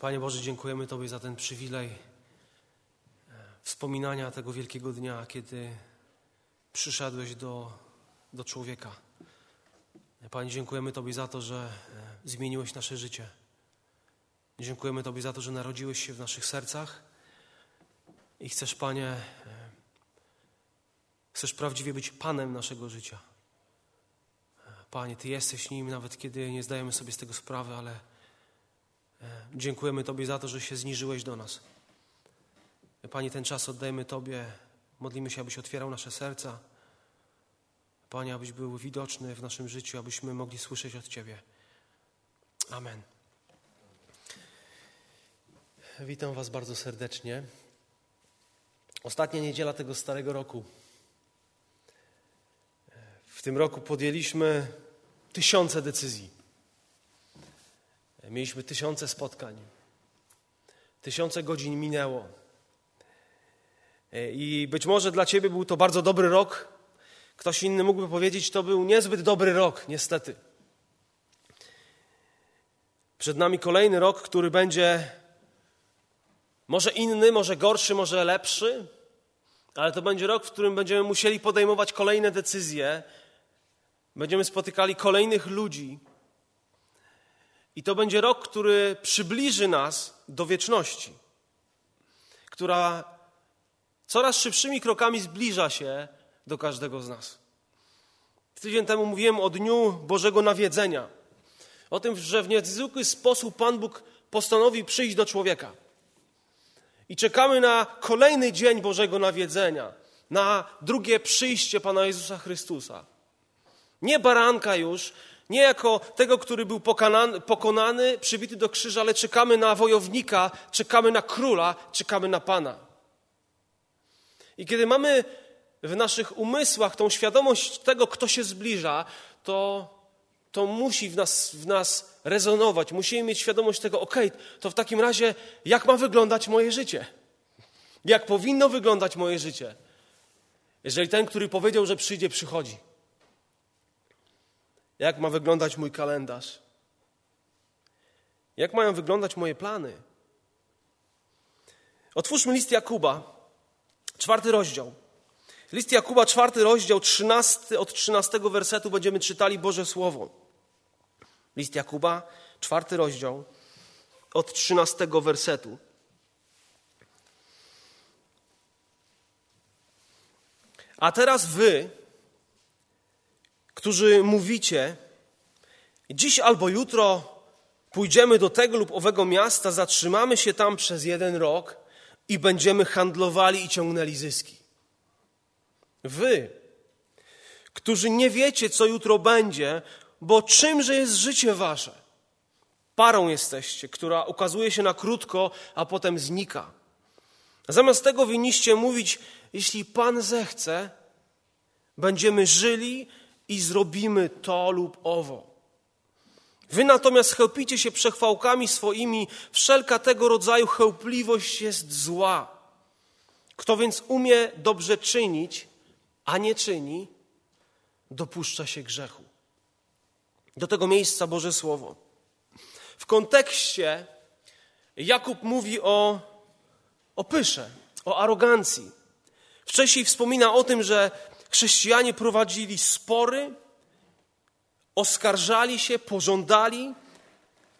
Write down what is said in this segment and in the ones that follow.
Panie Boże, dziękujemy Tobie za ten przywilej e, wspominania tego wielkiego dnia, kiedy przyszedłeś do, do człowieka. Panie, dziękujemy Tobie za to, że e, zmieniłeś nasze życie. Dziękujemy Tobie za to, że narodziłeś się w naszych sercach i chcesz, Panie, e, chcesz prawdziwie być Panem naszego życia. Panie, Ty jesteś nim, nawet kiedy nie zdajemy sobie z tego sprawy, ale dziękujemy Tobie za to, że się zniżyłeś do nas. Panie, ten czas oddajemy Tobie. Modlimy się, abyś otwierał nasze serca. Panie, abyś był widoczny w naszym życiu, abyśmy mogli słyszeć od Ciebie. Amen. Witam Was bardzo serdecznie. Ostatnia niedziela tego starego roku. W tym roku podjęliśmy tysiące decyzji. Mieliśmy tysiące spotkań. Tysiące godzin minęło. I być może dla Ciebie był to bardzo dobry rok. Ktoś inny mógłby powiedzieć, to był niezbyt dobry rok, niestety. Przed nami kolejny rok, który będzie może inny, może gorszy, może lepszy, ale to będzie rok, w którym będziemy musieli podejmować kolejne decyzje, będziemy spotykali kolejnych ludzi. I to będzie rok, który przybliży nas do wieczności, która coraz szybszymi krokami zbliża się do każdego z nas. Tydzień temu mówiłem o Dniu Bożego Nawiedzenia. O tym, że w niezwykły sposób Pan Bóg postanowił przyjść do człowieka. I czekamy na kolejny dzień Bożego Nawiedzenia, na drugie przyjście Pana Jezusa Chrystusa. Nie baranka już, nie jako tego, który był pokonany, pokonany, przybity do krzyża, ale czekamy na wojownika, czekamy na króla, czekamy na Pana. I kiedy mamy w naszych umysłach tą świadomość tego, kto się zbliża, to, to musi w nas, w nas rezonować. Musimy mieć świadomość tego, ok, to w takim razie, jak ma wyglądać moje życie? Jak powinno wyglądać moje życie? Jeżeli ten, który powiedział, że przyjdzie, przychodzi. Jak ma wyglądać mój kalendarz? Jak mają wyglądać moje plany? Otwórzmy list Jakuba, czwarty rozdział. List Jakuba, czwarty rozdział, 13, od trzynastego wersetu będziemy czytali Boże Słowo. List Jakuba, czwarty rozdział, od trzynastego wersetu. A teraz wy, którzy mówicie, dziś albo jutro pójdziemy do tego lub owego miasta, zatrzymamy się tam przez jeden rok i będziemy handlowali i ciągnęli zyski. Wy, którzy nie wiecie, co jutro będzie, bo czymże jest życie wasze? Parą jesteście, która ukazuje się na krótko, a potem znika. Zamiast tego winniście mówić, jeśli Pan zechce, będziemy żyli i zrobimy to lub owo. Wy natomiast chełpicie się przechwałkami swoimi, wszelka tego rodzaju chełpliwość jest zła. Kto więc umie dobrze czynić, a nie czyni, dopuszcza się grzechu. Do tego miejsca Boże Słowo. W kontekście Jakub mówi o, o pysze, o arogancji. Wcześniej wspomina o tym, że chrześcijanie prowadzili spory, oskarżali się, pożądali.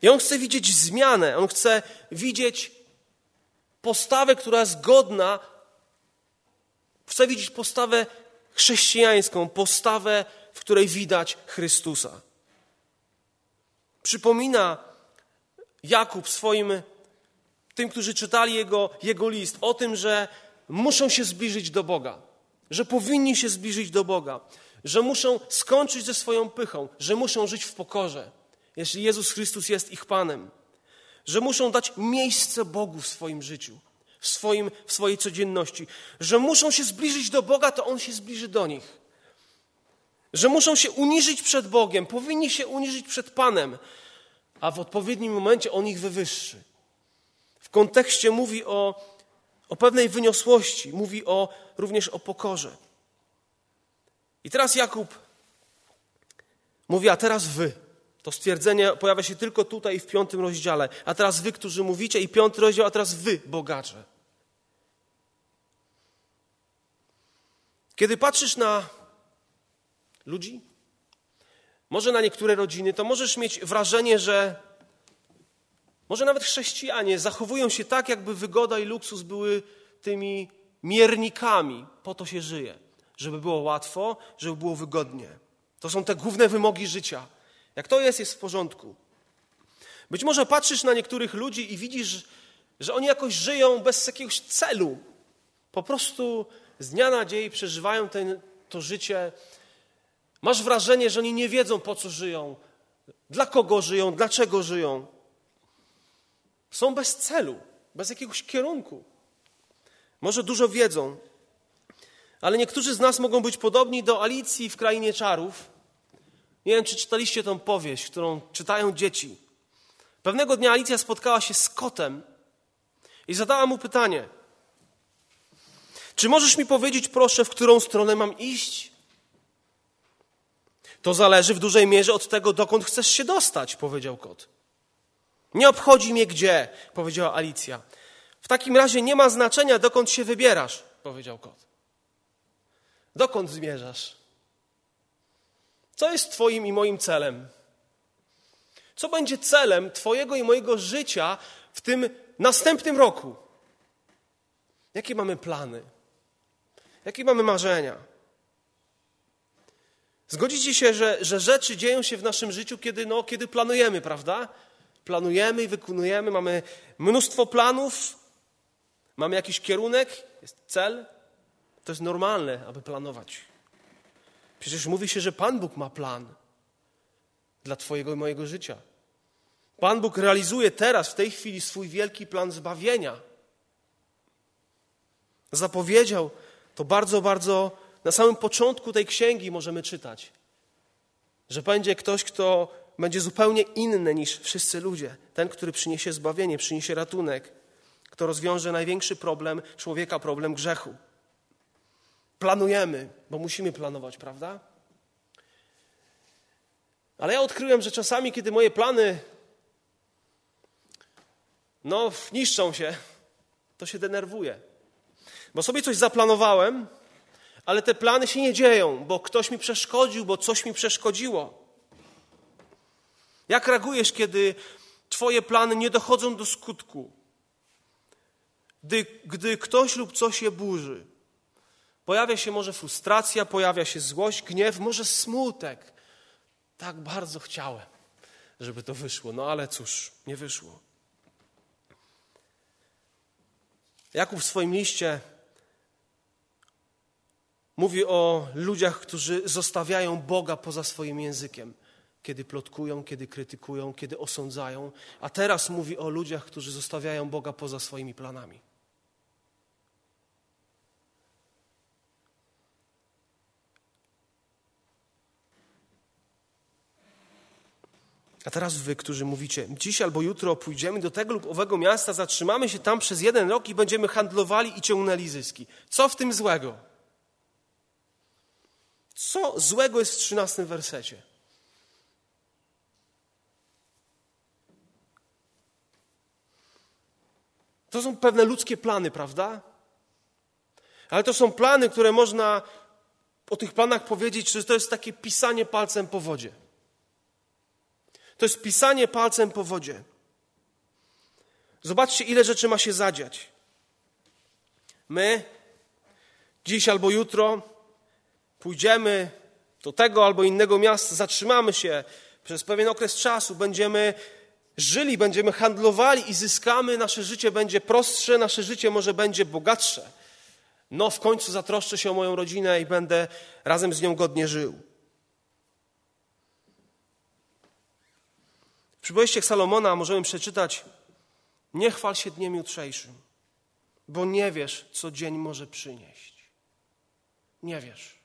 I on chce widzieć zmianę, on chce widzieć postawę, która jest godna, chce widzieć postawę chrześcijańską, postawę, w której widać Chrystusa. Przypomina Jakub swoim, tym, którzy czytali jego, jego list, o tym, że muszą się zbliżyć do Boga że powinni się zbliżyć do Boga, że muszą skończyć ze swoją pychą, że muszą żyć w pokorze, jeśli Jezus Chrystus jest ich Panem, że muszą dać miejsce Bogu w swoim życiu, w, swoim, w swojej codzienności, że muszą się zbliżyć do Boga, to On się zbliży do nich. Że muszą się uniżyć przed Bogiem, powinni się uniżyć przed Panem, a w odpowiednim momencie On ich wywyższy. W kontekście mówi o o pewnej wyniosłości, mówi o, również o pokorze. I teraz Jakub mówi, a teraz wy. To stwierdzenie pojawia się tylko tutaj w piątym rozdziale. A teraz wy, którzy mówicie, i piąty rozdział, a teraz wy, bogacze. Kiedy patrzysz na ludzi, może na niektóre rodziny, to możesz mieć wrażenie, że może nawet chrześcijanie zachowują się tak, jakby wygoda i luksus były tymi miernikami. Po to się żyje, żeby było łatwo, żeby było wygodnie. To są te główne wymogi życia. Jak to jest, jest w porządku. Być może patrzysz na niektórych ludzi i widzisz, że oni jakoś żyją bez jakiegoś celu. Po prostu z dnia na dzień przeżywają ten, to życie. Masz wrażenie, że oni nie wiedzą, po co żyją, dla kogo żyją, dlaczego żyją. Są bez celu, bez jakiegoś kierunku. Może dużo wiedzą, ale niektórzy z nas mogą być podobni do Alicji w Krainie Czarów. Nie wiem, czy czytaliście tą powieść, którą czytają dzieci. Pewnego dnia Alicja spotkała się z kotem i zadała mu pytanie: Czy możesz mi powiedzieć, proszę, w którą stronę mam iść? To zależy w dużej mierze od tego, dokąd chcesz się dostać, powiedział kot. Nie obchodzi mnie gdzie, powiedziała Alicja. W takim razie nie ma znaczenia, dokąd się wybierasz, powiedział kot. Dokąd zmierzasz? Co jest Twoim i moim celem? Co będzie celem Twojego i mojego życia w tym następnym roku? Jakie mamy plany? Jakie mamy marzenia? Zgodzicie się, że, że rzeczy dzieją się w naszym życiu, kiedy, no, kiedy planujemy, prawda? Planujemy i wykonujemy, mamy mnóstwo planów, mamy jakiś kierunek, jest cel. To jest normalne, aby planować. Przecież mówi się, że Pan Bóg ma plan dla Twojego i mojego życia. Pan Bóg realizuje teraz, w tej chwili, swój wielki plan zbawienia. Zapowiedział to bardzo, bardzo na samym początku tej księgi możemy czytać, że będzie ktoś, kto będzie zupełnie inny niż wszyscy ludzie. Ten, który przyniesie zbawienie, przyniesie ratunek, kto rozwiąże największy problem człowieka, problem grzechu. Planujemy, bo musimy planować, prawda? Ale ja odkryłem, że czasami, kiedy moje plany no, niszczą się, to się denerwuję. Bo sobie coś zaplanowałem, ale te plany się nie dzieją, bo ktoś mi przeszkodził, bo coś mi przeszkodziło. Jak reagujesz, kiedy Twoje plany nie dochodzą do skutku? Gdy, gdy ktoś lub coś je burzy, pojawia się może frustracja, pojawia się złość, gniew, może smutek. Tak bardzo chciałem, żeby to wyszło, no ale cóż, nie wyszło. Jakub w swoim liście mówi o ludziach, którzy zostawiają Boga poza swoim językiem kiedy plotkują, kiedy krytykują, kiedy osądzają, a teraz mówi o ludziach, którzy zostawiają Boga poza swoimi planami. A teraz wy, którzy mówicie, dziś albo jutro pójdziemy do tego lub owego miasta, zatrzymamy się tam przez jeden rok i będziemy handlowali i ciągnęli zyski. Co w tym złego? Co złego jest w trzynastym wersecie? To są pewne ludzkie plany, prawda? Ale to są plany, które można o tych planach powiedzieć, że to jest takie pisanie palcem po wodzie. To jest pisanie palcem po wodzie. Zobaczcie, ile rzeczy ma się zadziać. My dziś albo jutro pójdziemy do tego albo innego miasta, zatrzymamy się przez pewien okres czasu, będziemy żyli, będziemy handlowali i zyskamy, nasze życie będzie prostsze, nasze życie może będzie bogatsze. No, w końcu zatroszczę się o moją rodzinę i będę razem z nią godnie żył. W przypowieściach Salomona możemy przeczytać: Nie chwal się dniem jutrzejszym, bo nie wiesz, co dzień może przynieść. Nie wiesz.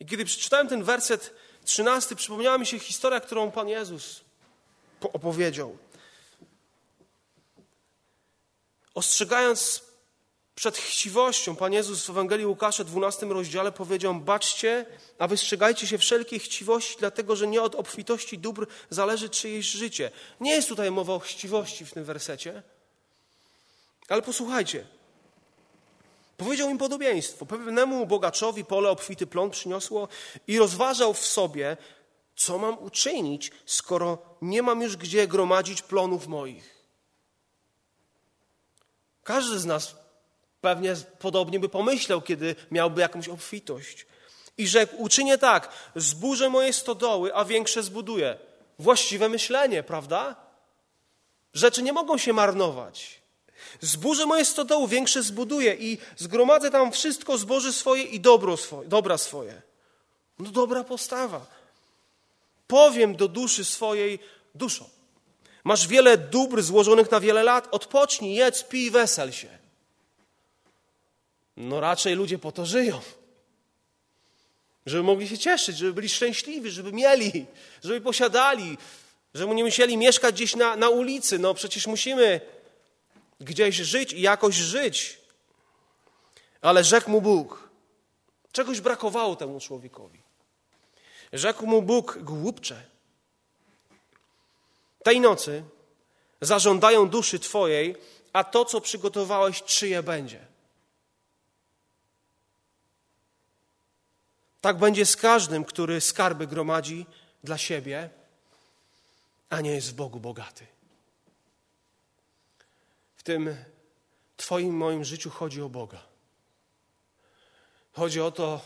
I kiedy przeczytałem ten werset, 13 przypomniała mi się historia, którą Pan Jezus opowiedział. Ostrzegając przed chciwością. Pan Jezus w Ewangelii Łukasza, 12 rozdziale powiedział, baczcie, a wystrzegajcie się wszelkiej chciwości, dlatego że nie od obfitości dóbr zależy czyjeś życie. Nie jest tutaj mowa o chciwości w tym wersecie, ale posłuchajcie. Powiedział im podobieństwo. Pewnemu bogaczowi pole obfity plon przyniosło i rozważał w sobie, co mam uczynić, skoro nie mam już gdzie gromadzić plonów moich. Każdy z nas pewnie podobnie by pomyślał, kiedy miałby jakąś obfitość. I rzekł, uczynię tak, zburzę moje stodoły, a większe zbuduję. Właściwe myślenie, prawda? Rzeczy nie mogą się marnować. Zburzę moje stodoły, większe zbuduję i zgromadzę tam wszystko zboże swoje i dobro swoje, dobra swoje. No dobra postawa. Powiem do duszy swojej, duszo, masz wiele dóbr złożonych na wiele lat, odpocznij, jedz, pij, wesel się. No raczej ludzie po to żyją. Żeby mogli się cieszyć, żeby byli szczęśliwi, żeby mieli, żeby posiadali, żeby nie musieli mieszkać gdzieś na, na ulicy. No przecież musimy gdzieś żyć i jakoś żyć. Ale rzekł mu Bóg, czegoś brakowało temu człowiekowi. Rzekł mu Bóg, głupcze, tej nocy zażądają duszy Twojej, a to, co przygotowałeś, czyje będzie. Tak będzie z każdym, który skarby gromadzi dla siebie, a nie jest w Bogu bogaty. Tym Twoim, moim życiu chodzi o Boga. Chodzi o to,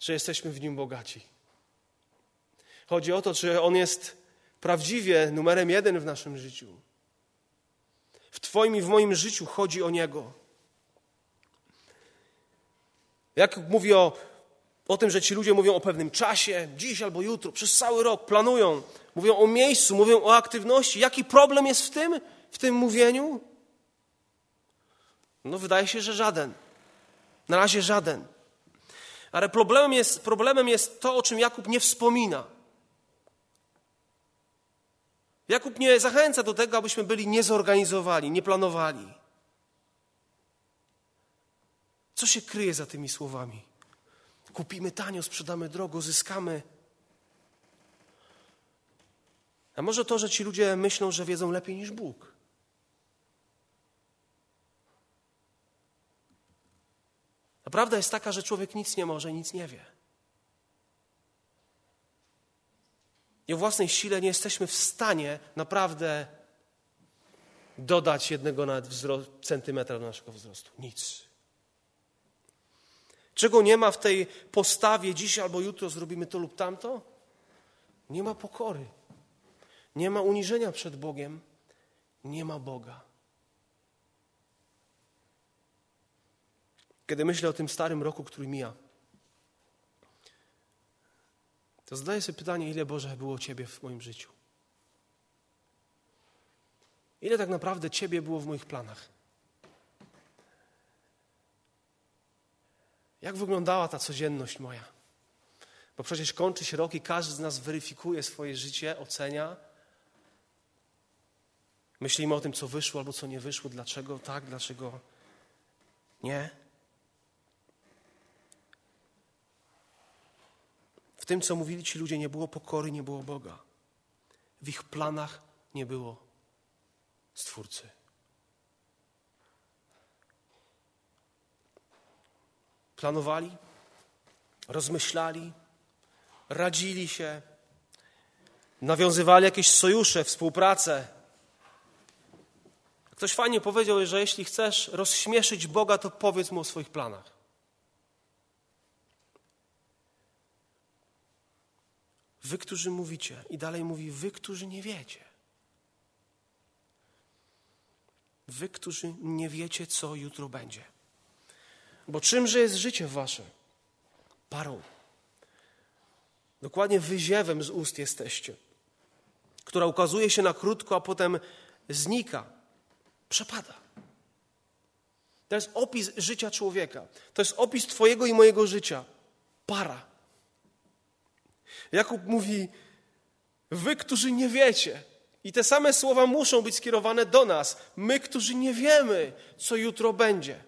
że jesteśmy w Nim bogaci. Chodzi o to, czy On jest prawdziwie numerem jeden w naszym życiu. W Twoim i w moim życiu chodzi o Niego. Jak mówi o, o tym, że ci ludzie mówią o pewnym czasie, dziś albo jutro, przez cały rok planują, mówią o miejscu, mówią o aktywności. Jaki problem jest w tym, w tym mówieniu? No, wydaje się, że żaden. Na razie żaden. Ale problemem jest, problemem jest to, o czym Jakub nie wspomina. Jakub nie zachęca do tego, abyśmy byli niezorganizowani, nie planowali. Co się kryje za tymi słowami? Kupimy tanio, sprzedamy drogo, zyskamy. A może to, że ci ludzie myślą, że wiedzą lepiej niż Bóg? Prawda jest taka, że człowiek nic nie może, nic nie wie. I o własnej sile nie jesteśmy w stanie naprawdę dodać jednego nawet centymetra do naszego wzrostu. Nic. Czego nie ma w tej postawie dziś albo jutro zrobimy to lub tamto? Nie ma pokory. Nie ma uniżenia przed Bogiem. Nie ma Boga. Kiedy myślę o tym starym roku, który mija, to zadaję sobie pytanie, ile Boże było Ciebie w moim życiu? Ile tak naprawdę Ciebie było w moich planach? Jak wyglądała ta codzienność moja? Bo przecież kończy się rok i każdy z nas weryfikuje swoje życie, ocenia. Myślimy o tym, co wyszło albo co nie wyszło, dlaczego tak, dlaczego nie. W tym, co mówili ci ludzie, nie było pokory, nie było Boga. W ich planach nie było Stwórcy. Planowali, rozmyślali, radzili się, nawiązywali jakieś sojusze, współpracę. Ktoś fajnie powiedział, że jeśli chcesz rozśmieszyć Boga, to powiedz mu o swoich planach. Wy, którzy mówicie, i dalej mówi, wy, którzy nie wiecie. Wy, którzy nie wiecie, co jutro będzie. Bo czymże jest życie wasze? Parą. Dokładnie wyziewem z ust jesteście, która ukazuje się na krótko, a potem znika, przepada. To jest opis życia człowieka. To jest opis Twojego i mojego życia. Para. Jakub mówi: Wy, którzy nie wiecie, i te same słowa muszą być skierowane do nas, my, którzy nie wiemy, co jutro będzie.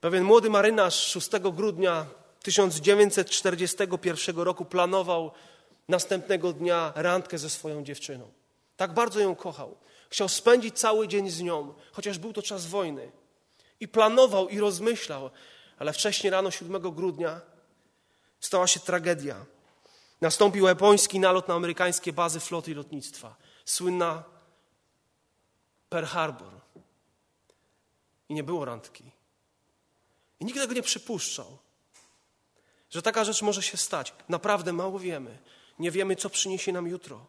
Pewien młody marynarz 6 grudnia 1941 roku planował następnego dnia randkę ze swoją dziewczyną. Tak bardzo ją kochał. Chciał spędzić cały dzień z nią, chociaż był to czas wojny. I planował i rozmyślał, ale wcześniej rano 7 grudnia stała się tragedia. Nastąpił japoński nalot na amerykańskie bazy floty i lotnictwa. Słynna Pearl Harbor. I nie było randki. I nikt tego nie przypuszczał, że taka rzecz może się stać. Naprawdę mało wiemy. Nie wiemy, co przyniesie nam jutro.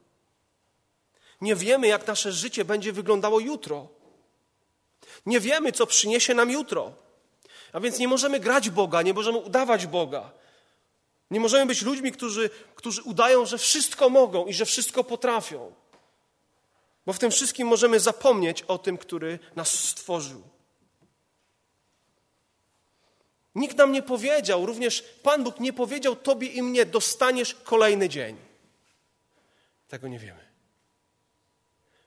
Nie wiemy, jak nasze życie będzie wyglądało jutro. Nie wiemy, co przyniesie nam jutro. A więc nie możemy grać Boga, nie możemy udawać Boga. Nie możemy być ludźmi, którzy, którzy udają, że wszystko mogą i że wszystko potrafią. Bo w tym wszystkim możemy zapomnieć o tym, który nas stworzył. Nikt nam nie powiedział, również Pan Bóg nie powiedział Tobie i mnie, dostaniesz kolejny dzień. Tego nie wiemy.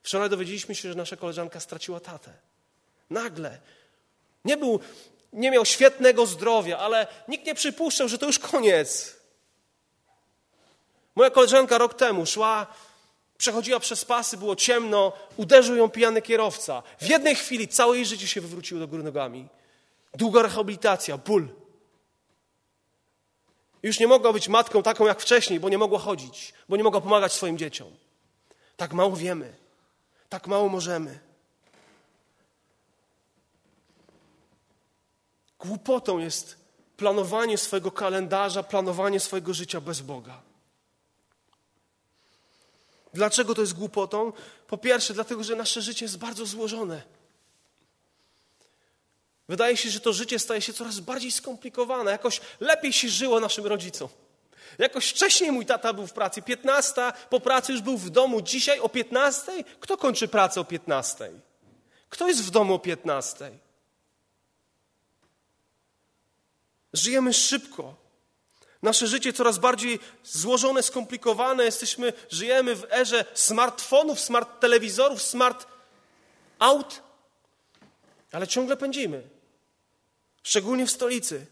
Wczoraj dowiedzieliśmy się, że nasza koleżanka straciła tatę. Nagle. Nie był, nie miał świetnego zdrowia, ale nikt nie przypuszczał, że to już koniec. Moja koleżanka rok temu szła, przechodziła przez pasy, było ciemno, uderzył ją pijany kierowca. W jednej chwili całe jej życie się wywróciło do góry nogami. Długa rehabilitacja, ból. Już nie mogła być matką taką jak wcześniej, bo nie mogła chodzić, bo nie mogła pomagać swoim dzieciom. Tak mało wiemy, tak mało możemy. Głupotą jest planowanie swojego kalendarza, planowanie swojego życia bez Boga. Dlaczego to jest głupotą? Po pierwsze, dlatego, że nasze życie jest bardzo złożone. Wydaje się, że to życie staje się coraz bardziej skomplikowane. Jakoś lepiej się żyło naszym rodzicom. Jakoś wcześniej mój tata był w pracy. 15 po pracy już był w domu. Dzisiaj o 15? Kto kończy pracę o 15? Kto jest w domu o 15? Żyjemy szybko. Nasze życie coraz bardziej złożone, skomplikowane. Jesteśmy, żyjemy w erze smartfonów, smart telewizorów, smart aut, ale ciągle pędzimy. Szczególnie w stolicy.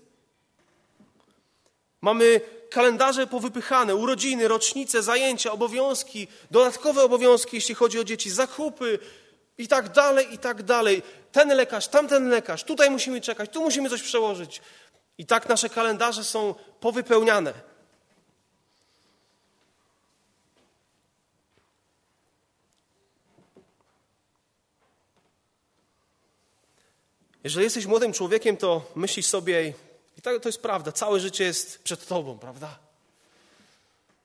Mamy kalendarze powypychane, urodziny, rocznice, zajęcia, obowiązki, dodatkowe obowiązki, jeśli chodzi o dzieci, zakupy i tak dalej, i tak dalej. Ten lekarz, tamten lekarz, tutaj musimy czekać, tu musimy coś przełożyć. I tak nasze kalendarze są powypełniane. Jeżeli jesteś młodym człowiekiem, to myślisz sobie, i tak to jest prawda, całe życie jest przed tobą, prawda?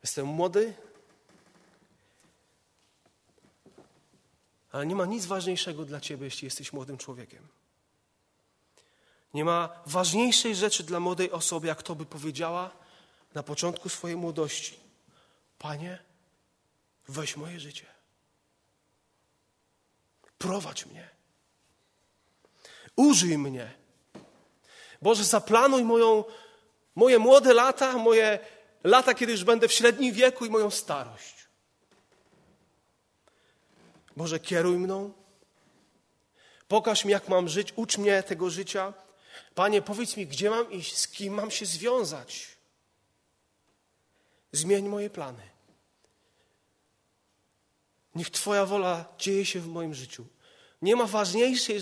Jestem młody, ale nie ma nic ważniejszego dla ciebie, jeśli jesteś młodym człowiekiem. Nie ma ważniejszej rzeczy dla młodej osoby, jak to by powiedziała na początku swojej młodości: Panie, weź moje życie. Prowadź mnie. Użyj mnie. Boże, zaplanuj moją, moje młode lata, moje lata, kiedy już będę w średnim wieku i moją starość. Boże, kieruj mną. Pokaż mi, jak mam żyć, ucz mnie tego życia. Panie, powiedz mi, gdzie mam iść, z kim mam się związać. Zmień moje plany. Niech Twoja wola dzieje się w moim życiu. Nie ma ważniejszej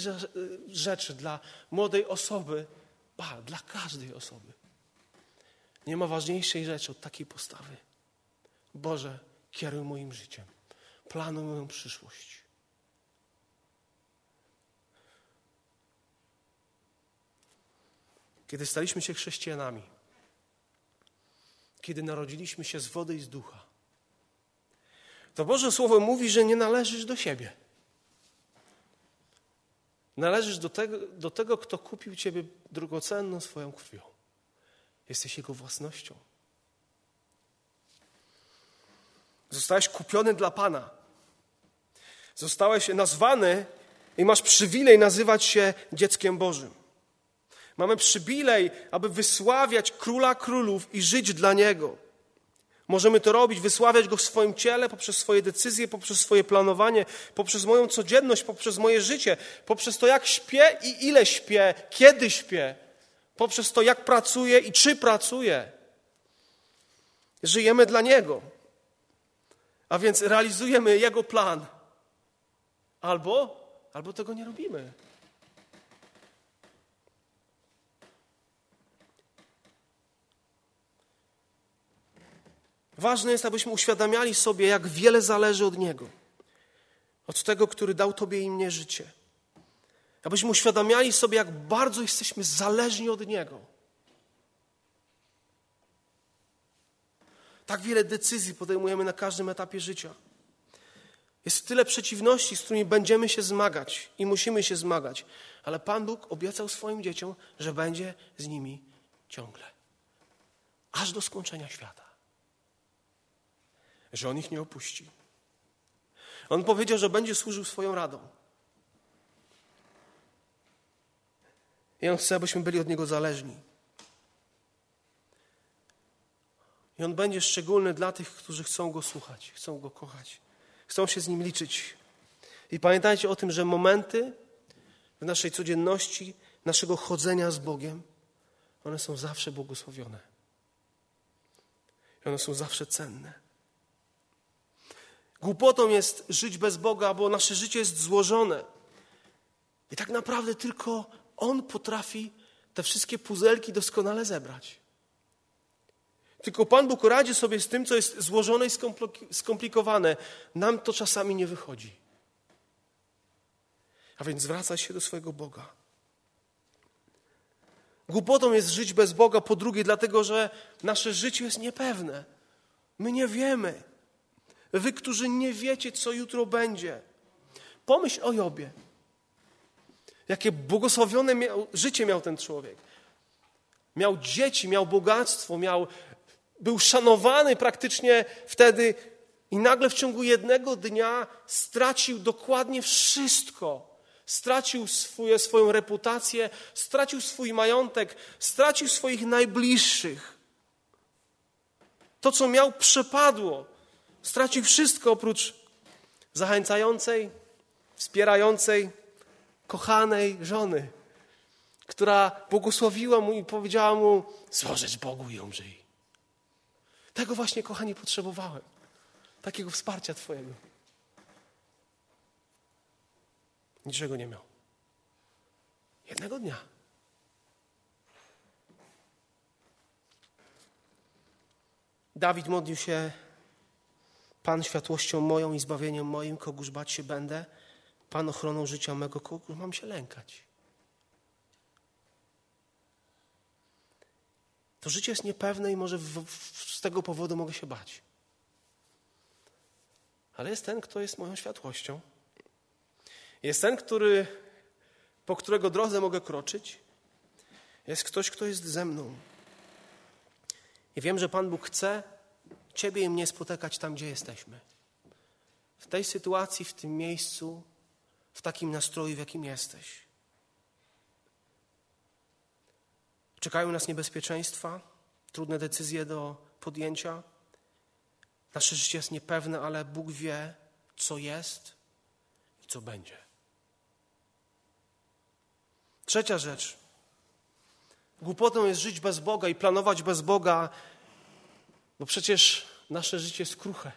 rzeczy dla młodej osoby, ba, dla każdej osoby. Nie ma ważniejszej rzeczy od takiej postawy. Boże, kieruj moim życiem. Planuj moją przyszłość. Kiedy staliśmy się chrześcijanami, kiedy narodziliśmy się z wody i z ducha, to Boże Słowo mówi, że nie należysz do siebie. Należysz do tego, do tego, kto kupił Ciebie drogocenną swoją krwią. Jesteś Jego własnością. Zostałeś kupiony dla Pana. Zostałeś nazwany i masz przywilej nazywać się dzieckiem Bożym. Mamy przywilej, aby wysławiać Króla Królów i żyć dla Niego. Możemy to robić, wysławiać Go w swoim ciele, poprzez swoje decyzje, poprzez swoje planowanie, poprzez moją codzienność, poprzez moje życie, poprzez to, jak śpię i ile śpię, kiedy śpię. poprzez to, jak pracuje i czy pracuje. Żyjemy dla Niego. A więc realizujemy Jego plan. Albo, albo tego nie robimy. Ważne jest, abyśmy uświadamiali sobie, jak wiele zależy od Niego. Od tego, który dał Tobie i mnie życie. Abyśmy uświadamiali sobie, jak bardzo jesteśmy zależni od Niego. Tak wiele decyzji podejmujemy na każdym etapie życia. Jest tyle przeciwności, z którymi będziemy się zmagać i musimy się zmagać, ale Pan Bóg obiecał swoim dzieciom, że będzie z nimi ciągle. Aż do skończenia świata. Że On ich nie opuści. On powiedział, że będzie służył swoją radą. I On chce, abyśmy byli od Niego zależni. I On będzie szczególny dla tych, którzy chcą Go słuchać, chcą Go kochać, chcą się z Nim liczyć. I pamiętajcie o tym, że momenty w naszej codzienności, naszego chodzenia z Bogiem, one są zawsze błogosławione. I one są zawsze cenne. Głupotą jest żyć bez Boga, bo nasze życie jest złożone. I tak naprawdę tylko On potrafi te wszystkie puzelki doskonale zebrać. Tylko Pan Bóg radzi sobie z tym, co jest złożone i skomplikowane. Nam to czasami nie wychodzi. A więc zwracaj się do swojego Boga. Głupotą jest żyć bez Boga, po drugie, dlatego że nasze życie jest niepewne. My nie wiemy. Wy, którzy nie wiecie, co jutro będzie. Pomyśl o Jobie. Jakie błogosławione miał, życie miał ten człowiek. Miał dzieci, miał bogactwo, miał był szanowany praktycznie wtedy i nagle w ciągu jednego dnia stracił dokładnie wszystko. Stracił swoje, swoją reputację, stracił swój majątek, stracił swoich najbliższych. To, co miał, przepadło. Stracił wszystko oprócz zachęcającej, wspierającej, kochanej żony, która błogosławiła mu i powiedziała mu: Złożeć Bogu i umrzyj. Tego właśnie, kochani, potrzebowałem. Takiego wsparcia Twojego. Niczego nie miał. Jednego dnia. Dawid modlił się: Pan światłością moją i zbawieniem moim, kogóż bać się będę, Pan ochroną życia mego, kogóż mam się lękać. To życie jest niepewne i może w, w, z tego powodu mogę się bać. Ale jest ten, kto jest moją światłością. Jest ten, który, po którego drodze mogę kroczyć. Jest ktoś, kto jest ze mną. I wiem, że Pan Bóg chce Ciebie i mnie spotykać tam, gdzie jesteśmy. W tej sytuacji, w tym miejscu, w takim nastroju, w jakim jesteś. Czekają nas niebezpieczeństwa, trudne decyzje do podjęcia. Nasze życie jest niepewne, ale Bóg wie, co jest i co będzie. Trzecia rzecz. Głupotą jest żyć bez Boga i planować bez Boga, bo przecież nasze życie jest kruche.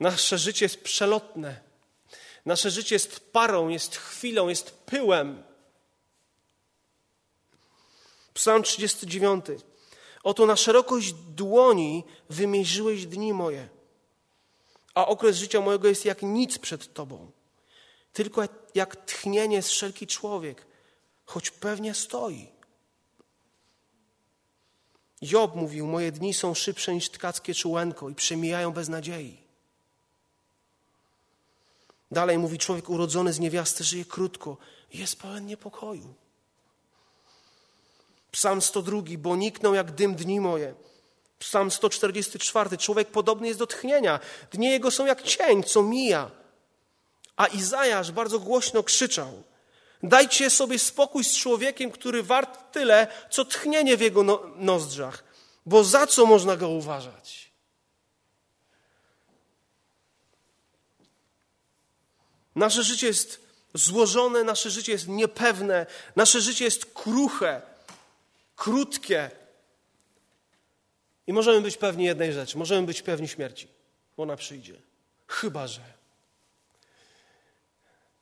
Nasze życie jest przelotne. Nasze życie jest parą, jest chwilą, jest pyłem. Psalm 39. Oto na szerokość dłoni wymierzyłeś dni moje, a okres życia mojego jest jak nic przed Tobą. Tylko jak tchnienie z wszelki człowiek, choć pewnie stoi. Job mówił: Moje dni są szybsze niż tkackie czułenko i przemijają bez nadziei. Dalej mówi: Człowiek urodzony z niewiasty żyje krótko, jest pełen niepokoju. Psalm 102, bo nikną jak dym dni moje. Psalm 144, człowiek podobny jest do tchnienia. Dni jego są jak cień, co mija. A Izajasz bardzo głośno krzyczał: Dajcie sobie spokój z człowiekiem, który wart tyle, co tchnienie w jego no nozdrzach, bo za co można go uważać? Nasze życie jest złożone, nasze życie jest niepewne, nasze życie jest kruche, krótkie. I możemy być pewni jednej rzeczy: możemy być pewni śmierci, bo ona przyjdzie. Chyba, że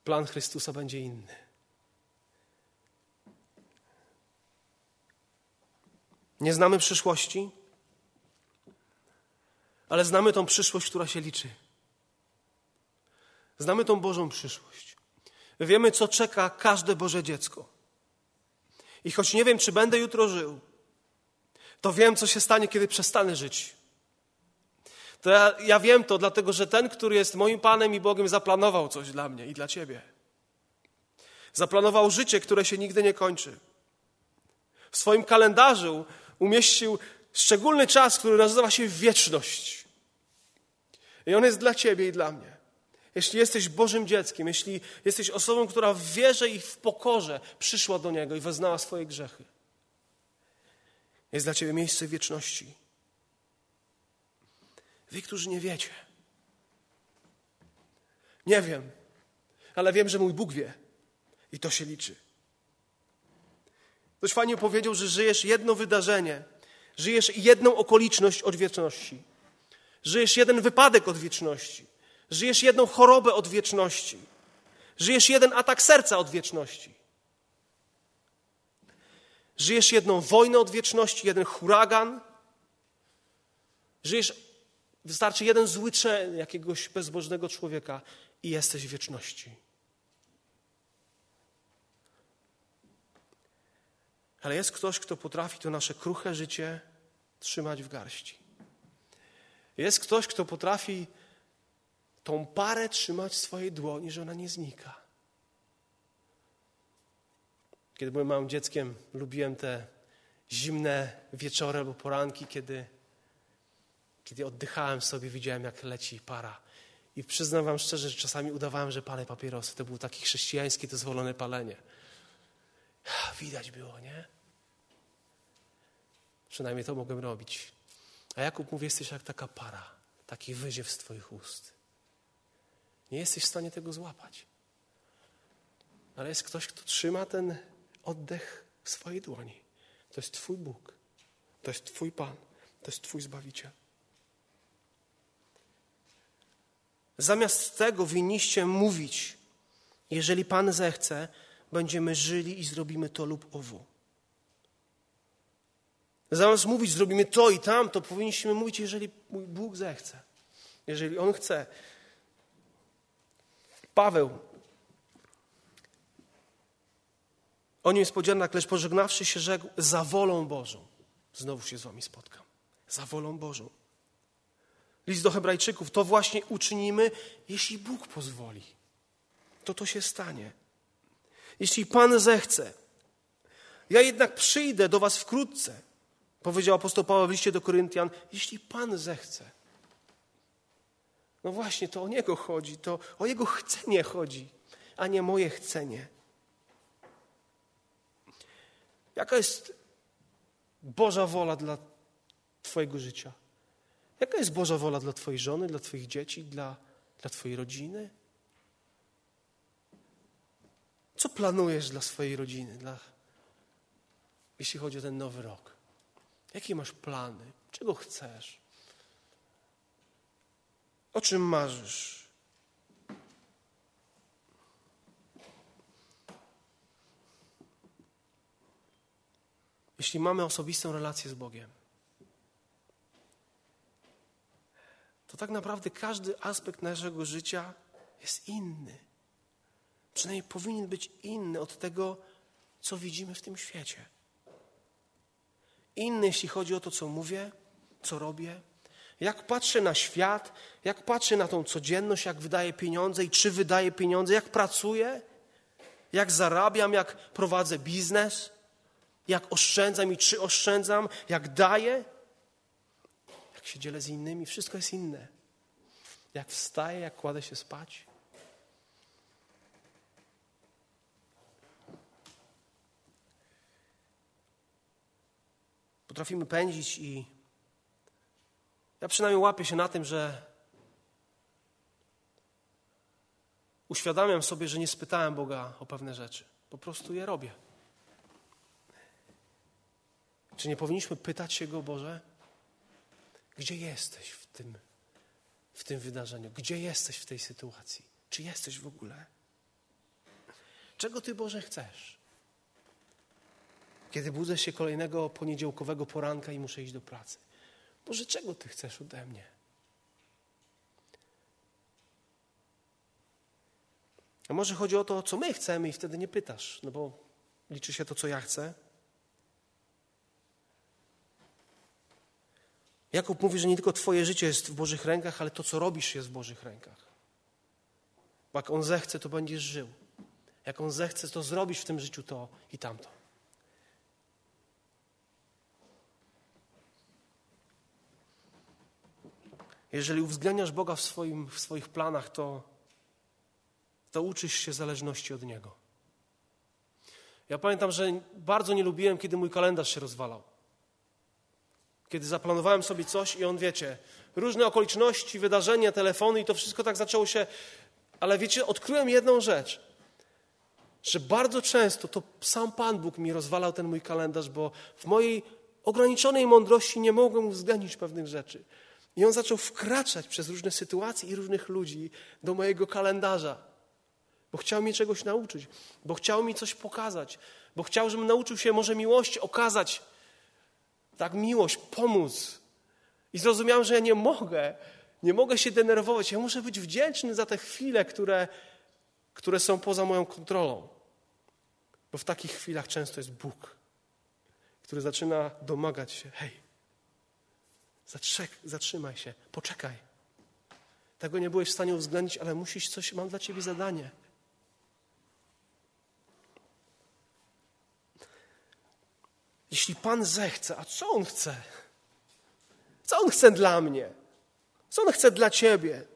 plan Chrystusa będzie inny. Nie znamy przyszłości, ale znamy tą przyszłość, która się liczy. Znamy tą Bożą przyszłość. Wiemy, co czeka każde Boże dziecko. I choć nie wiem, czy będę jutro żył, to wiem, co się stanie, kiedy przestanę żyć. To ja, ja wiem to, dlatego że ten, który jest moim Panem i Bogiem, zaplanował coś dla mnie i dla Ciebie. Zaplanował życie, które się nigdy nie kończy. W swoim kalendarzu umieścił szczególny czas, który nazywa się wieczność. I on jest dla Ciebie i dla mnie. Jeśli jesteś Bożym dzieckiem, jeśli jesteś osobą, która w wierze i w pokorze przyszła do Niego i wyznała swoje grzechy, jest dla Ciebie miejsce wieczności. Wy, którzy nie wiecie. Nie wiem, ale wiem, że mój Bóg wie i to się liczy. Ktoś fajnie powiedział, że żyjesz jedno wydarzenie, żyjesz jedną okoliczność od wieczności, żyjesz jeden wypadek od wieczności, żyjesz jedną chorobę od wieczności, żyjesz jeden atak serca od wieczności. Żyjesz jedną wojnę od wieczności, jeden huragan. Żyjesz, wystarczy jeden zły czyn jakiegoś bezbożnego człowieka i jesteś w wieczności. Ale jest ktoś, kto potrafi to nasze kruche życie trzymać w garści. Jest ktoś, kto potrafi tą parę trzymać w swojej dłoni, że ona nie znika. Kiedy byłem małym dzieckiem, lubiłem te zimne wieczory albo poranki, kiedy, kiedy oddychałem sobie, widziałem, jak leci para. I przyznam Wam szczerze, że czasami udawałem, że palę papierosy. To było takie chrześcijańskie, dozwolone palenie. Widać było, nie? Przynajmniej to mogłem robić. A Jakub mówi, jesteś jak taka para, taki wyziew z Twoich ust. Nie jesteś w stanie tego złapać. Ale jest ktoś, kto trzyma ten oddech w swojej dłoni. To jest Twój Bóg. To jest Twój Pan. To jest Twój Zbawiciel. Zamiast tego winniście mówić, jeżeli Pan zechce, będziemy żyli i zrobimy to lub owo. Zamiast mówić, zrobimy to i tam, to powinniśmy mówić, jeżeli mój Bóg zechce. Jeżeli On chce. Paweł o niespodzianek, lecz pożegnawszy się rzekł, za wolą Bożą. Znowu się z wami spotkam. Za wolą Bożą. List do hebrajczyków, to właśnie uczynimy, jeśli Bóg pozwoli. To to się stanie. Jeśli Pan zechce. Ja jednak przyjdę do was wkrótce Powiedział apostoł Paweł w liście do Koryntian, jeśli Pan zechce. No właśnie, to o Niego chodzi, to o Jego chcenie chodzi, a nie moje chcenie. Jaka jest Boża wola dla Twojego życia? Jaka jest Boża wola dla Twojej żony, dla Twoich dzieci, dla, dla Twojej rodziny? Co planujesz dla swojej rodziny, dla, jeśli chodzi o ten nowy rok? Jakie masz plany? Czego chcesz? O czym marzysz? Jeśli mamy osobistą relację z Bogiem, to tak naprawdę każdy aspekt naszego życia jest inny. Przynajmniej powinien być inny od tego, co widzimy w tym świecie inny, jeśli chodzi o to, co mówię, co robię, jak patrzę na świat, jak patrzę na tą codzienność, jak wydaję pieniądze i czy wydaję pieniądze, jak pracuję, jak zarabiam, jak prowadzę biznes, jak oszczędzam i czy oszczędzam, jak daję, jak się dzielę z innymi, wszystko jest inne. Jak wstaję, jak kładę się spać. Potrafimy pędzić i ja przynajmniej łapię się na tym, że uświadamiam sobie, że nie spytałem Boga o pewne rzeczy. Po prostu je robię. Czy nie powinniśmy pytać się Go, Boże, gdzie jesteś w tym, w tym wydarzeniu? Gdzie jesteś w tej sytuacji? Czy jesteś w ogóle? Czego Ty, Boże, chcesz? Kiedy budzę się kolejnego poniedziałkowego poranka i muszę iść do pracy. Boże, czego Ty chcesz ode mnie? A może chodzi o to, co my chcemy i wtedy nie pytasz, no bo liczy się to, co ja chcę. Jakub mówi, że nie tylko Twoje życie jest w Bożych rękach, ale to, co robisz, jest w Bożych rękach. Bo jak On zechce, to będziesz żył. Jak On zechce, to zrobisz w tym życiu to i tamto. Jeżeli uwzględniasz Boga w, swoim, w swoich planach, to, to uczysz się zależności od Niego. Ja pamiętam, że bardzo nie lubiłem, kiedy mój kalendarz się rozwalał. Kiedy zaplanowałem sobie coś i on, wiecie, różne okoliczności, wydarzenia, telefony i to wszystko tak zaczęło się. Ale wiecie, odkryłem jedną rzecz, że bardzo często to sam Pan Bóg mi rozwalał ten mój kalendarz, bo w mojej ograniczonej mądrości nie mogłem uwzględnić pewnych rzeczy. I on zaczął wkraczać przez różne sytuacje i różnych ludzi do mojego kalendarza, bo chciał mnie czegoś nauczyć, bo chciał mi coś pokazać, bo chciał, żebym nauczył się może miłości okazać. Tak, miłość, pomóc. I zrozumiałem, że ja nie mogę, nie mogę się denerwować. Ja muszę być wdzięczny za te chwile, które, które są poza moją kontrolą. Bo w takich chwilach często jest Bóg, który zaczyna domagać się: hej, Zatrzymaj się, poczekaj. Tego nie byłeś w stanie uwzględnić, ale musisz coś, mam dla ciebie zadanie. Jeśli Pan zechce, a co On chce? Co On chce dla mnie? Co On chce dla ciebie?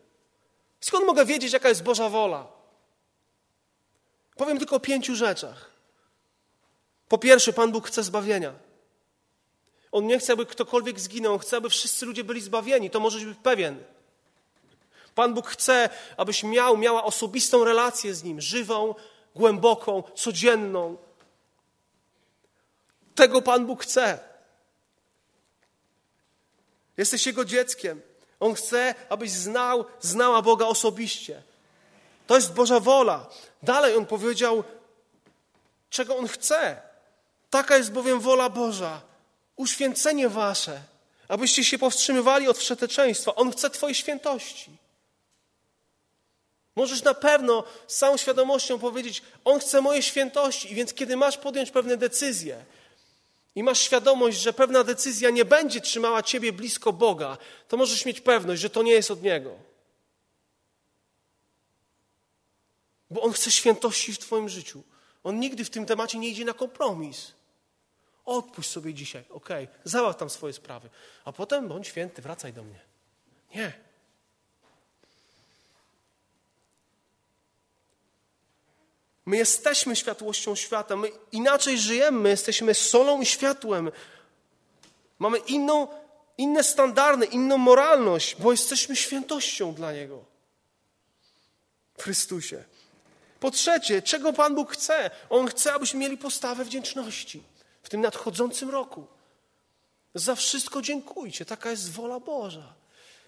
Skąd mogę wiedzieć, jaka jest Boża wola? Powiem tylko o pięciu rzeczach. Po pierwsze, Pan Bóg chce zbawienia. On nie chce, aby ktokolwiek zginął, on chce, aby wszyscy ludzie byli zbawieni. To możesz być pewien. Pan Bóg chce, abyś miał, miała osobistą relację z Nim, żywą, głęboką, codzienną. Tego Pan Bóg chce. Jesteś Jego dzieckiem. On chce, abyś znał, znała Boga osobiście. To jest Boża wola. Dalej On powiedział, czego On chce. Taka jest bowiem wola Boża, uświęcenie wasze, abyście się powstrzymywali od wszeteczeństwa. On chce Twojej świętości. Możesz na pewno z całą świadomością powiedzieć: On chce mojej świętości, i więc kiedy masz podjąć pewne decyzje i masz świadomość, że pewna decyzja nie będzie trzymała Ciebie blisko Boga, to możesz mieć pewność, że to nie jest od Niego. Bo On chce świętości w Twoim życiu. On nigdy w tym temacie nie idzie na kompromis. Odpuść sobie dzisiaj, okej, okay. załatw tam swoje sprawy, a potem bądź święty, wracaj do mnie. Nie. My jesteśmy światłością świata, my inaczej żyjemy, my jesteśmy solą i światłem. Mamy inną, inne standardy, inną moralność, bo jesteśmy świętością dla Niego. W Chrystusie. Po trzecie, czego Pan Bóg chce? On chce, abyśmy mieli postawę wdzięczności w tym nadchodzącym roku. Za wszystko dziękujcie. Taka jest wola Boża.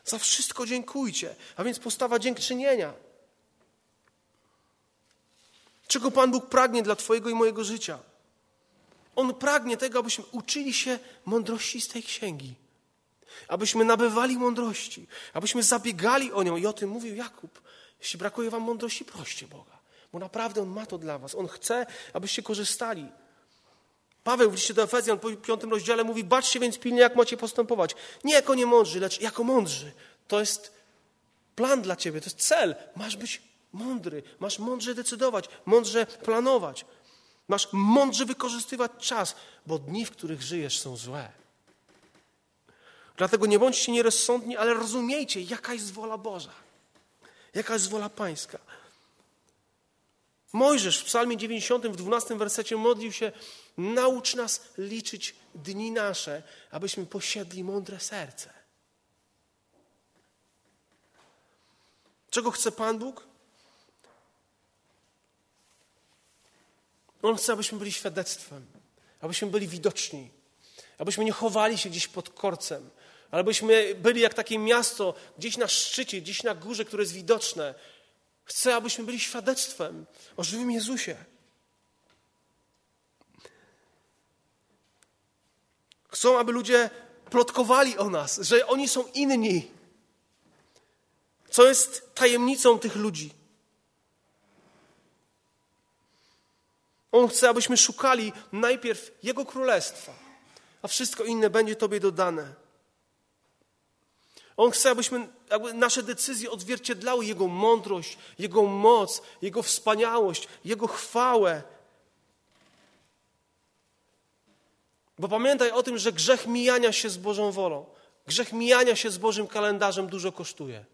Za wszystko dziękujcie. A więc postawa dziękczynienia. Czego Pan Bóg pragnie dla Twojego i mojego życia? On pragnie tego, abyśmy uczyli się mądrości z tej księgi. Abyśmy nabywali mądrości, abyśmy zabiegali o nią. I o tym mówił Jakub. Jeśli brakuje Wam mądrości, proście Boga, bo naprawdę On ma to dla Was. On chce, abyście korzystali. Paweł w liście do Efezjan w piątym rozdziale mówi, baczcie więc pilnie, jak macie postępować. Nie jako niemądrzy, lecz jako mądrzy. To jest plan dla ciebie, to jest cel. Masz być mądry, masz mądrze decydować, mądrze planować. Masz mądrze wykorzystywać czas, bo dni, w których żyjesz, są złe. Dlatego nie bądźcie nierozsądni, ale rozumiejcie, jaka jest wola Boża, jaka jest wola Pańska. Mojżesz w Psalmie 90 w 12 wersecie modlił się: Naucz nas liczyć dni nasze, abyśmy posiedli mądre serce. Czego chce Pan Bóg? On chce, abyśmy byli świadectwem, abyśmy byli widoczni, abyśmy nie chowali się gdzieś pod korcem, ale abyśmy byli jak takie miasto gdzieś na szczycie, gdzieś na górze, które jest widoczne. Chce, abyśmy byli świadectwem o żywym Jezusie. Chcą, aby ludzie plotkowali o nas, że oni są inni. Co jest tajemnicą tych ludzi? On chce, abyśmy szukali najpierw Jego królestwa, a wszystko inne będzie Tobie dodane. On chce, abyśmy aby nasze decyzje odzwierciedlały Jego mądrość, Jego moc, Jego wspaniałość, Jego chwałę. Bo pamiętaj o tym, że grzech mijania się z Bożą wolą, grzech mijania się z Bożym kalendarzem dużo kosztuje.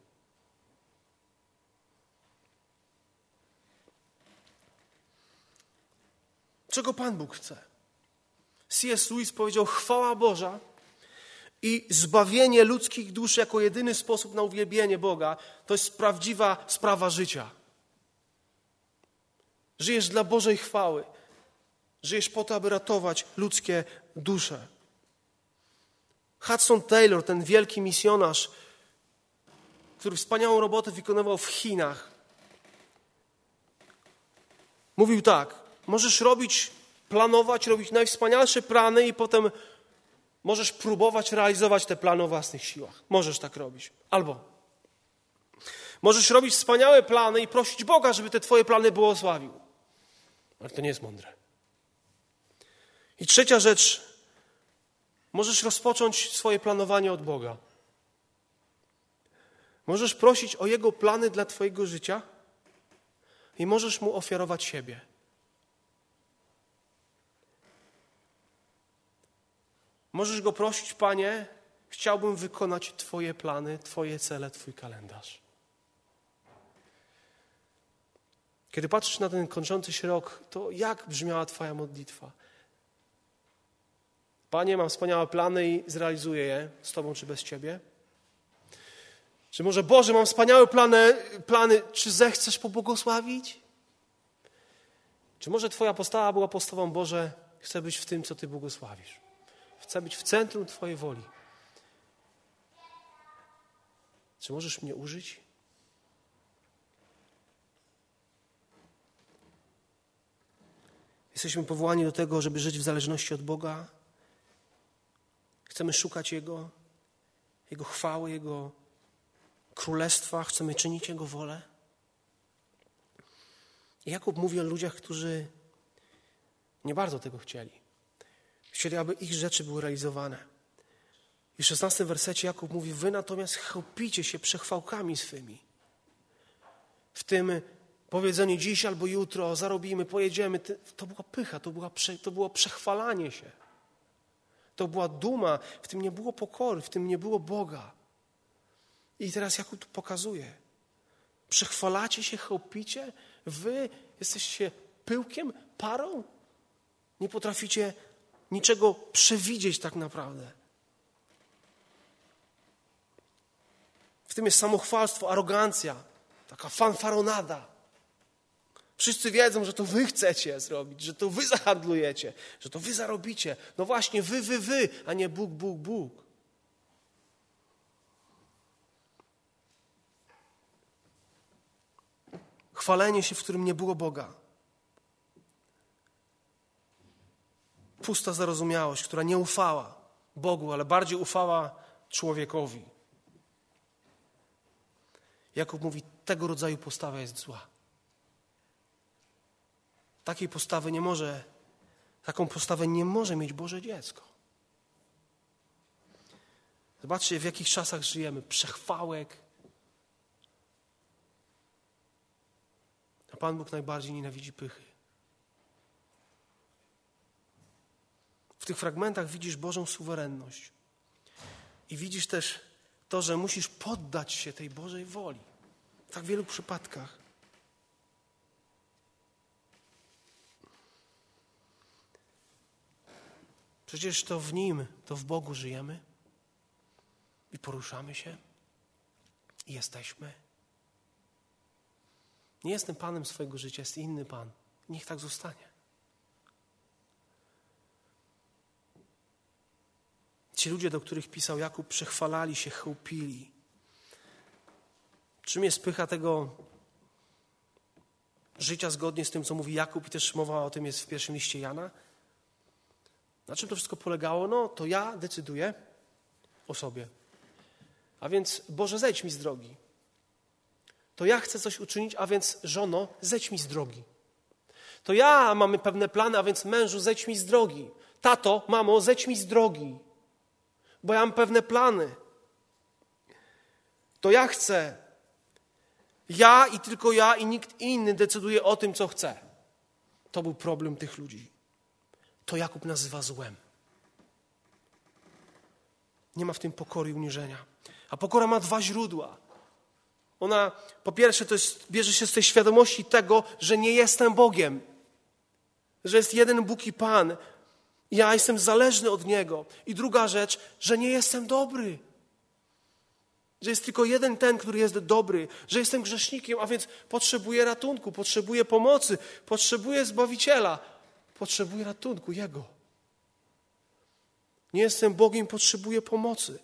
Czego Pan Bóg chce? C.S. Lewis powiedział: Chwała Boża i zbawienie ludzkich dusz jako jedyny sposób na uwielbienie Boga to jest prawdziwa sprawa życia. Żyjesz dla Bożej chwały. Żyjesz po to, aby ratować ludzkie dusze. Hudson Taylor, ten wielki misjonarz, który wspaniałą robotę wykonywał w Chinach, mówił tak: Możesz robić, planować, robić najwspanialsze plany i potem możesz próbować realizować te plany o własnych siłach. Możesz tak robić. Albo możesz robić wspaniałe plany i prosić Boga, żeby te twoje plany błogosławił. Ale to nie jest mądre. I trzecia rzecz, możesz rozpocząć swoje planowanie od Boga. Możesz prosić o Jego plany dla Twojego życia i możesz Mu ofiarować siebie. Możesz go prosić, Panie, chciałbym wykonać Twoje plany, Twoje cele, Twój kalendarz. Kiedy patrzysz na ten kończący się rok, to jak brzmiała Twoja modlitwa? Panie, mam wspaniałe plany i zrealizuję je z Tobą czy bez Ciebie? Czy może Boże, mam wspaniałe plany, plany czy zechcesz pobłogosławić? Czy może Twoja postawa była postawą Boże, chcę być w tym, co Ty błogosławisz? Chcę być w centrum Twojej woli. Czy możesz mnie użyć? Jesteśmy powołani do tego, żeby żyć w zależności od Boga. Chcemy szukać Jego, Jego chwały, Jego królestwa, chcemy czynić Jego wolę. Jakub mówi o ludziach, którzy nie bardzo tego chcieli. Chcieli, aby ich rzeczy były realizowane. I w szesnastym wersecie Jakub mówi, wy natomiast chełpicie się przechwałkami swymi. W tym powiedzeniu dziś albo jutro zarobimy, pojedziemy, to była pycha, to, była, to było przechwalanie się. To była duma, w tym nie było pokory, w tym nie było Boga. I teraz Jakub pokazuje. Przechwalacie się, chełpicie? Wy jesteście pyłkiem, parą? Nie potraficie niczego przewidzieć tak naprawdę. W tym jest samochwalstwo, arogancja, taka fanfaronada. Wszyscy wiedzą, że to wy chcecie zrobić, że to wy zahandlujecie, że to wy zarobicie. No właśnie, wy, wy, wy, a nie Bóg, Bóg, Bóg. Chwalenie się, w którym nie było Boga. pusta zarozumiałość, która nie ufała Bogu, ale bardziej ufała człowiekowi. Jakub mówi, tego rodzaju postawa jest zła. Takiej postawy nie może, taką postawę nie może mieć Boże dziecko. Zobaczcie, w jakich czasach żyjemy. Przechwałek. A Pan Bóg najbardziej nienawidzi pychy. W tych fragmentach widzisz Bożą suwerenność. I widzisz też to, że musisz poddać się tej Bożej woli. W tak wielu przypadkach. Przecież to w Nim, to w Bogu żyjemy i poruszamy się i jesteśmy. Nie jestem Panem swojego życia, jest inny Pan. Niech tak zostanie. Ci ludzie, do których pisał Jakub, przechwalali się, chełpili. Czym jest pycha tego życia zgodnie z tym, co mówi Jakub i też mowa o tym jest w pierwszym liście Jana? Na czym to wszystko polegało? No, to ja decyduję o sobie. A więc, Boże, zejdź mi z drogi. To ja chcę coś uczynić, a więc, żono, zejdź mi z drogi. To ja mamy pewne plany, a więc, mężu, zejdź mi z drogi. Tato, mamo, zejdź mi z drogi. Bo ja mam pewne plany. To ja chcę. Ja i tylko ja i nikt inny decyduje o tym, co chce. To był problem tych ludzi. To Jakub nazywa złem. Nie ma w tym pokory i uniżenia. A pokora ma dwa źródła. Ona, po pierwsze, to jest, bierze się z tej świadomości tego, że nie jestem Bogiem, że jest jeden Bóg i Pan. Ja jestem zależny od Niego. I druga rzecz, że nie jestem dobry. Że jest tylko jeden ten, który jest dobry, że jestem grzesznikiem, a więc potrzebuję ratunku, potrzebuję pomocy, potrzebuję Zbawiciela, potrzebuję ratunku Jego. Nie jestem Bogiem, potrzebuję pomocy.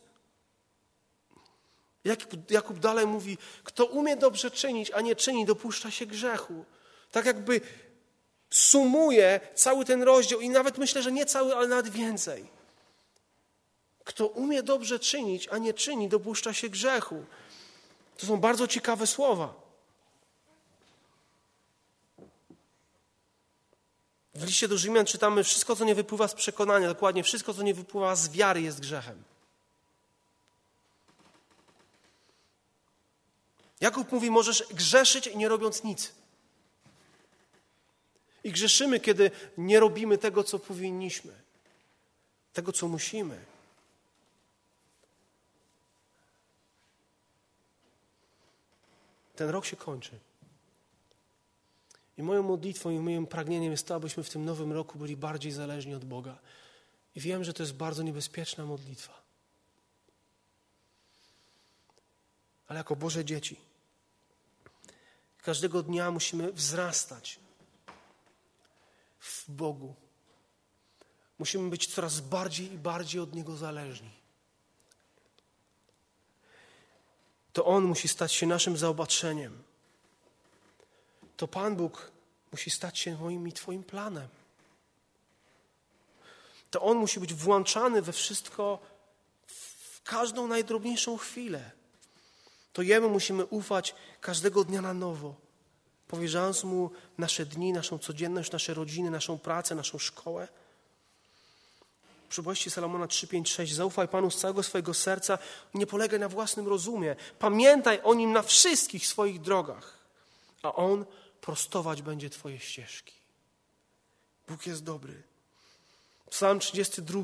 Jakub, Jakub dalej mówi, kto umie dobrze czynić, a nie czyni, dopuszcza się grzechu. Tak jakby sumuje cały ten rozdział i nawet myślę, że nie cały, ale nawet więcej. Kto umie dobrze czynić, a nie czyni, dopuszcza się grzechu. To są bardzo ciekawe słowa. W liście do Rzymian czytamy: Wszystko, co nie wypływa z przekonania, dokładnie wszystko, co nie wypływa z wiary, jest grzechem. Jakub mówi: Możesz grzeszyć nie robiąc nic. I grzeszymy, kiedy nie robimy tego, co powinniśmy, tego, co musimy. Ten rok się kończy. I moją modlitwą i moim pragnieniem jest to, abyśmy w tym nowym roku byli bardziej zależni od Boga. I wiem, że to jest bardzo niebezpieczna modlitwa. Ale jako Boże dzieci, każdego dnia musimy wzrastać w Bogu. Musimy być coraz bardziej i bardziej od Niego zależni. To On musi stać się naszym zaopatrzeniem. To Pan Bóg musi stać się moim i Twoim planem. To On musi być włączany we wszystko, w każdą najdrobniejszą chwilę. To Jemu musimy ufać każdego dnia na nowo powierzając Mu nasze dni, naszą codzienność, nasze rodziny, naszą pracę, naszą szkołę. Przypowieści Salomona 3, 5, 6. Zaufaj Panu z całego swojego serca nie polegaj na własnym rozumie. Pamiętaj o Nim na wszystkich swoich drogach, a On prostować będzie Twoje ścieżki. Bóg jest dobry. Psalm 32.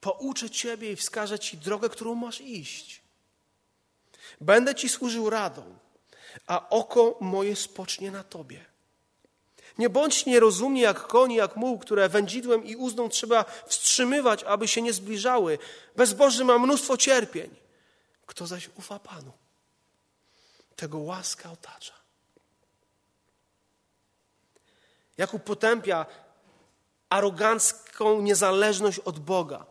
Pouczę Ciebie i wskażę Ci drogę, którą masz iść. Będę Ci służył radą a oko moje spocznie na Tobie. Nie bądź nierozumnie jak koni, jak muł, które wędzidłem i uzdą trzeba wstrzymywać, aby się nie zbliżały. Bezboży ma mnóstwo cierpień. Kto zaś ufa Panu, tego łaska otacza. Jakub potępia arogancką niezależność od Boga,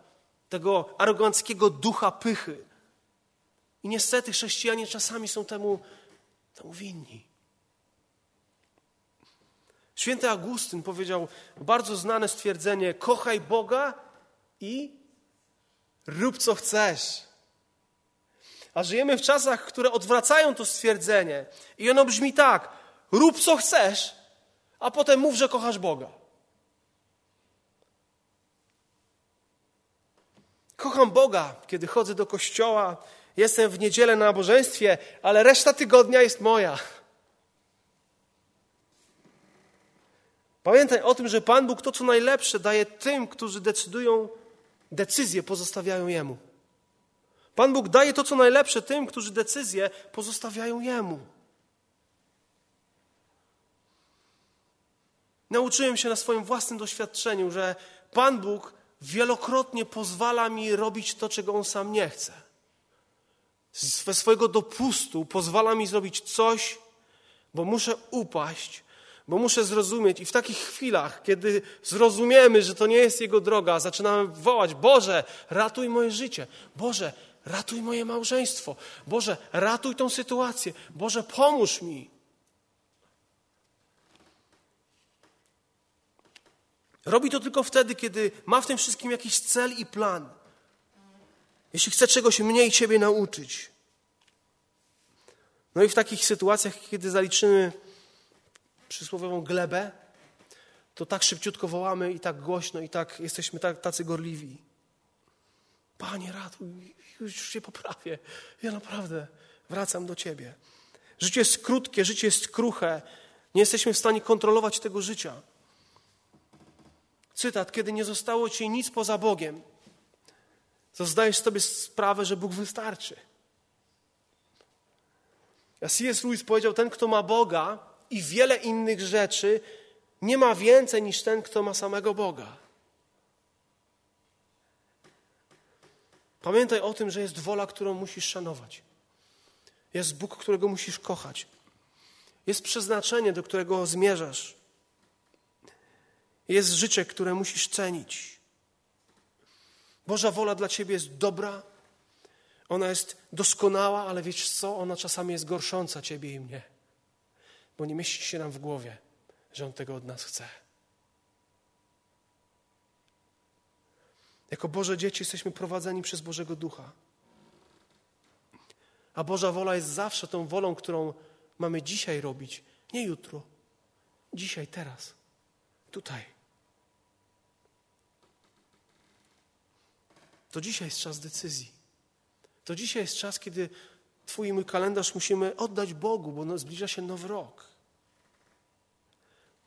tego aroganckiego ducha pychy. I niestety chrześcijanie czasami są temu temu winni. Święty Augustyn powiedział bardzo znane stwierdzenie: kochaj Boga i rób co chcesz. A żyjemy w czasach, które odwracają to stwierdzenie. I ono brzmi tak: rób co chcesz, a potem mów, że kochasz Boga. Kocham Boga, kiedy chodzę do kościoła, jestem w niedzielę na nabożeństwie, ale reszta tygodnia jest moja. Pamiętaj o tym, że Pan Bóg to, co najlepsze, daje tym, którzy decydują, decyzje pozostawiają Jemu. Pan Bóg daje to, co najlepsze tym, którzy decyzje pozostawiają Jemu. Nauczyłem się na swoim własnym doświadczeniu, że Pan Bóg wielokrotnie pozwala mi robić to, czego On sam nie chce ze swojego dopustu pozwala mi zrobić coś, bo muszę upaść, Bo muszę zrozumieć i w takich chwilach, kiedy zrozumiemy, że to nie jest Jego droga, zaczynamy wołać: Boże, ratuj moje życie. Boże, ratuj moje małżeństwo. Boże, ratuj tą sytuację. Boże, pomóż mi. Robi to tylko wtedy, kiedy ma w tym wszystkim jakiś cel i plan. Jeśli chce czegoś mniej Ciebie nauczyć. No i w takich sytuacjach, kiedy zaliczymy przysłowiową glebę, to tak szybciutko wołamy i tak głośno i tak jesteśmy tacy gorliwi. Panie, ratuj, już się poprawię. Ja naprawdę wracam do Ciebie. Życie jest krótkie, życie jest kruche. Nie jesteśmy w stanie kontrolować tego życia. Cytat, kiedy nie zostało Ci nic poza Bogiem, to zdajesz sobie sprawę, że Bóg wystarczy. A C.S. Lewis powiedział, ten, kto ma Boga i wiele innych rzeczy, nie ma więcej niż ten, kto ma samego Boga. Pamiętaj o tym, że jest wola, którą musisz szanować. Jest Bóg, którego musisz kochać. Jest przeznaczenie, do którego zmierzasz. Jest życie, które musisz cenić. Boża wola dla ciebie jest dobra, ona jest doskonała, ale wiesz co? Ona czasami jest gorsząca ciebie i mnie, bo nie mieści się nam w głowie, że On tego od nas chce. Jako Boże dzieci jesteśmy prowadzeni przez Bożego Ducha. A Boża wola jest zawsze tą wolą, którą mamy dzisiaj robić, nie jutro. Dzisiaj, teraz, tutaj. To dzisiaj jest czas decyzji. To dzisiaj jest czas, kiedy Twój i mój kalendarz musimy oddać Bogu, bo no, zbliża się nowy rok.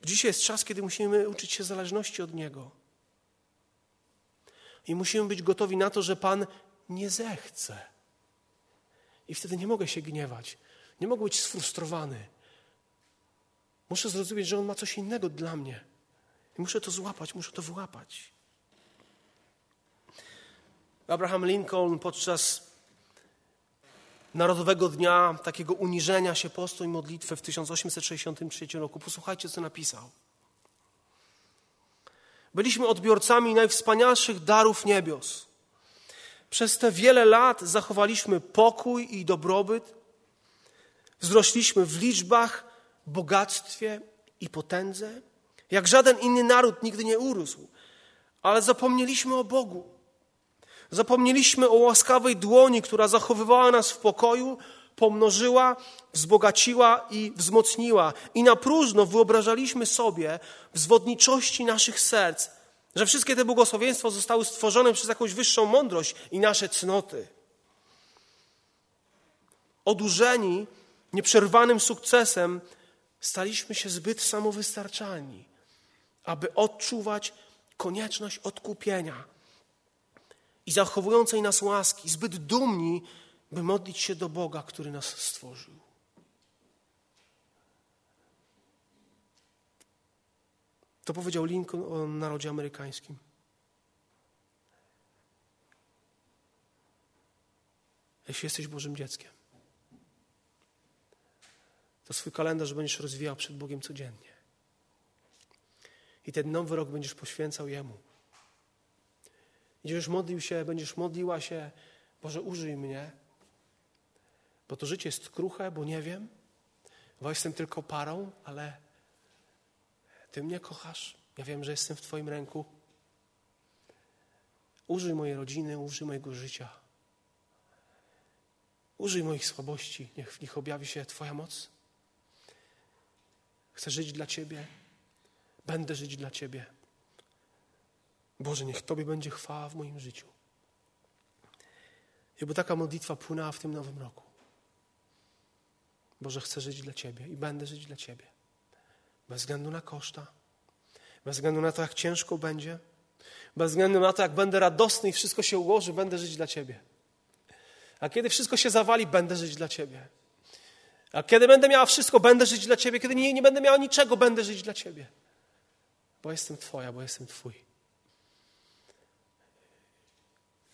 Dzisiaj jest czas, kiedy musimy uczyć się zależności od Niego. I musimy być gotowi na to, że Pan nie zechce. I wtedy nie mogę się gniewać. Nie mogę być sfrustrowany. Muszę zrozumieć, że On ma coś innego dla mnie. I muszę to złapać, muszę to wyłapać. Abraham Lincoln podczas Narodowego Dnia takiego uniżenia się postu i modlitwy w 1863 roku. Posłuchajcie, co napisał. Byliśmy odbiorcami najwspanialszych darów niebios. Przez te wiele lat zachowaliśmy pokój i dobrobyt. Wzrośliśmy w liczbach, bogactwie i potędze. Jak żaden inny naród nigdy nie urósł. Ale zapomnieliśmy o Bogu. Zapomnieliśmy o łaskawej dłoni, która zachowywała nas w pokoju, pomnożyła, wzbogaciła i wzmocniła. I na próżno wyobrażaliśmy sobie w zwodniczości naszych serc, że wszystkie te błogosławieństwa zostały stworzone przez jakąś wyższą mądrość i nasze cnoty. Odurzeni nieprzerwanym sukcesem, staliśmy się zbyt samowystarczalni, aby odczuwać konieczność odkupienia i zachowującej nas łaski, zbyt dumni, by modlić się do Boga, który nas stworzył. To powiedział Lincoln o narodzie amerykańskim. Jeśli jesteś Bożym dzieckiem, to swój kalendarz będziesz rozwijał przed Bogiem codziennie. I ten nowy rok będziesz poświęcał Jemu. Będziesz modlił się, będziesz modliła się, Boże, użyj mnie, bo to życie jest kruche, bo nie wiem, bo jestem tylko parą, ale Ty mnie kochasz, ja wiem, że jestem w Twoim ręku. Użyj mojej rodziny, użyj mojego życia. Użyj moich słabości, niech w nich objawi się Twoja moc. Chcę żyć dla Ciebie, będę żyć dla Ciebie. Boże, niech Tobie będzie chwała w moim życiu. I by taka modlitwa płynęła w tym nowym roku. Boże, chcę żyć dla Ciebie i będę żyć dla Ciebie. Bez względu na koszta, bez względu na to, jak ciężko będzie, bez względu na to, jak będę radosny i wszystko się ułoży, będę żyć dla Ciebie. A kiedy wszystko się zawali, będę żyć dla Ciebie. A kiedy będę miała wszystko, będę żyć dla Ciebie. Kiedy nie, nie będę miała niczego, będę żyć dla Ciebie. Bo jestem Twoja, bo jestem Twój.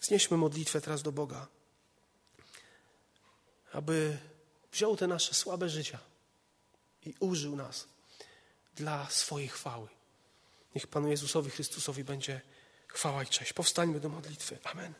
Znieśmy modlitwę teraz do Boga, aby wziął te nasze słabe życia i użył nas dla swojej chwały. Niech Panu Jezusowi Chrystusowi będzie chwała i cześć. Powstańmy do modlitwy. Amen.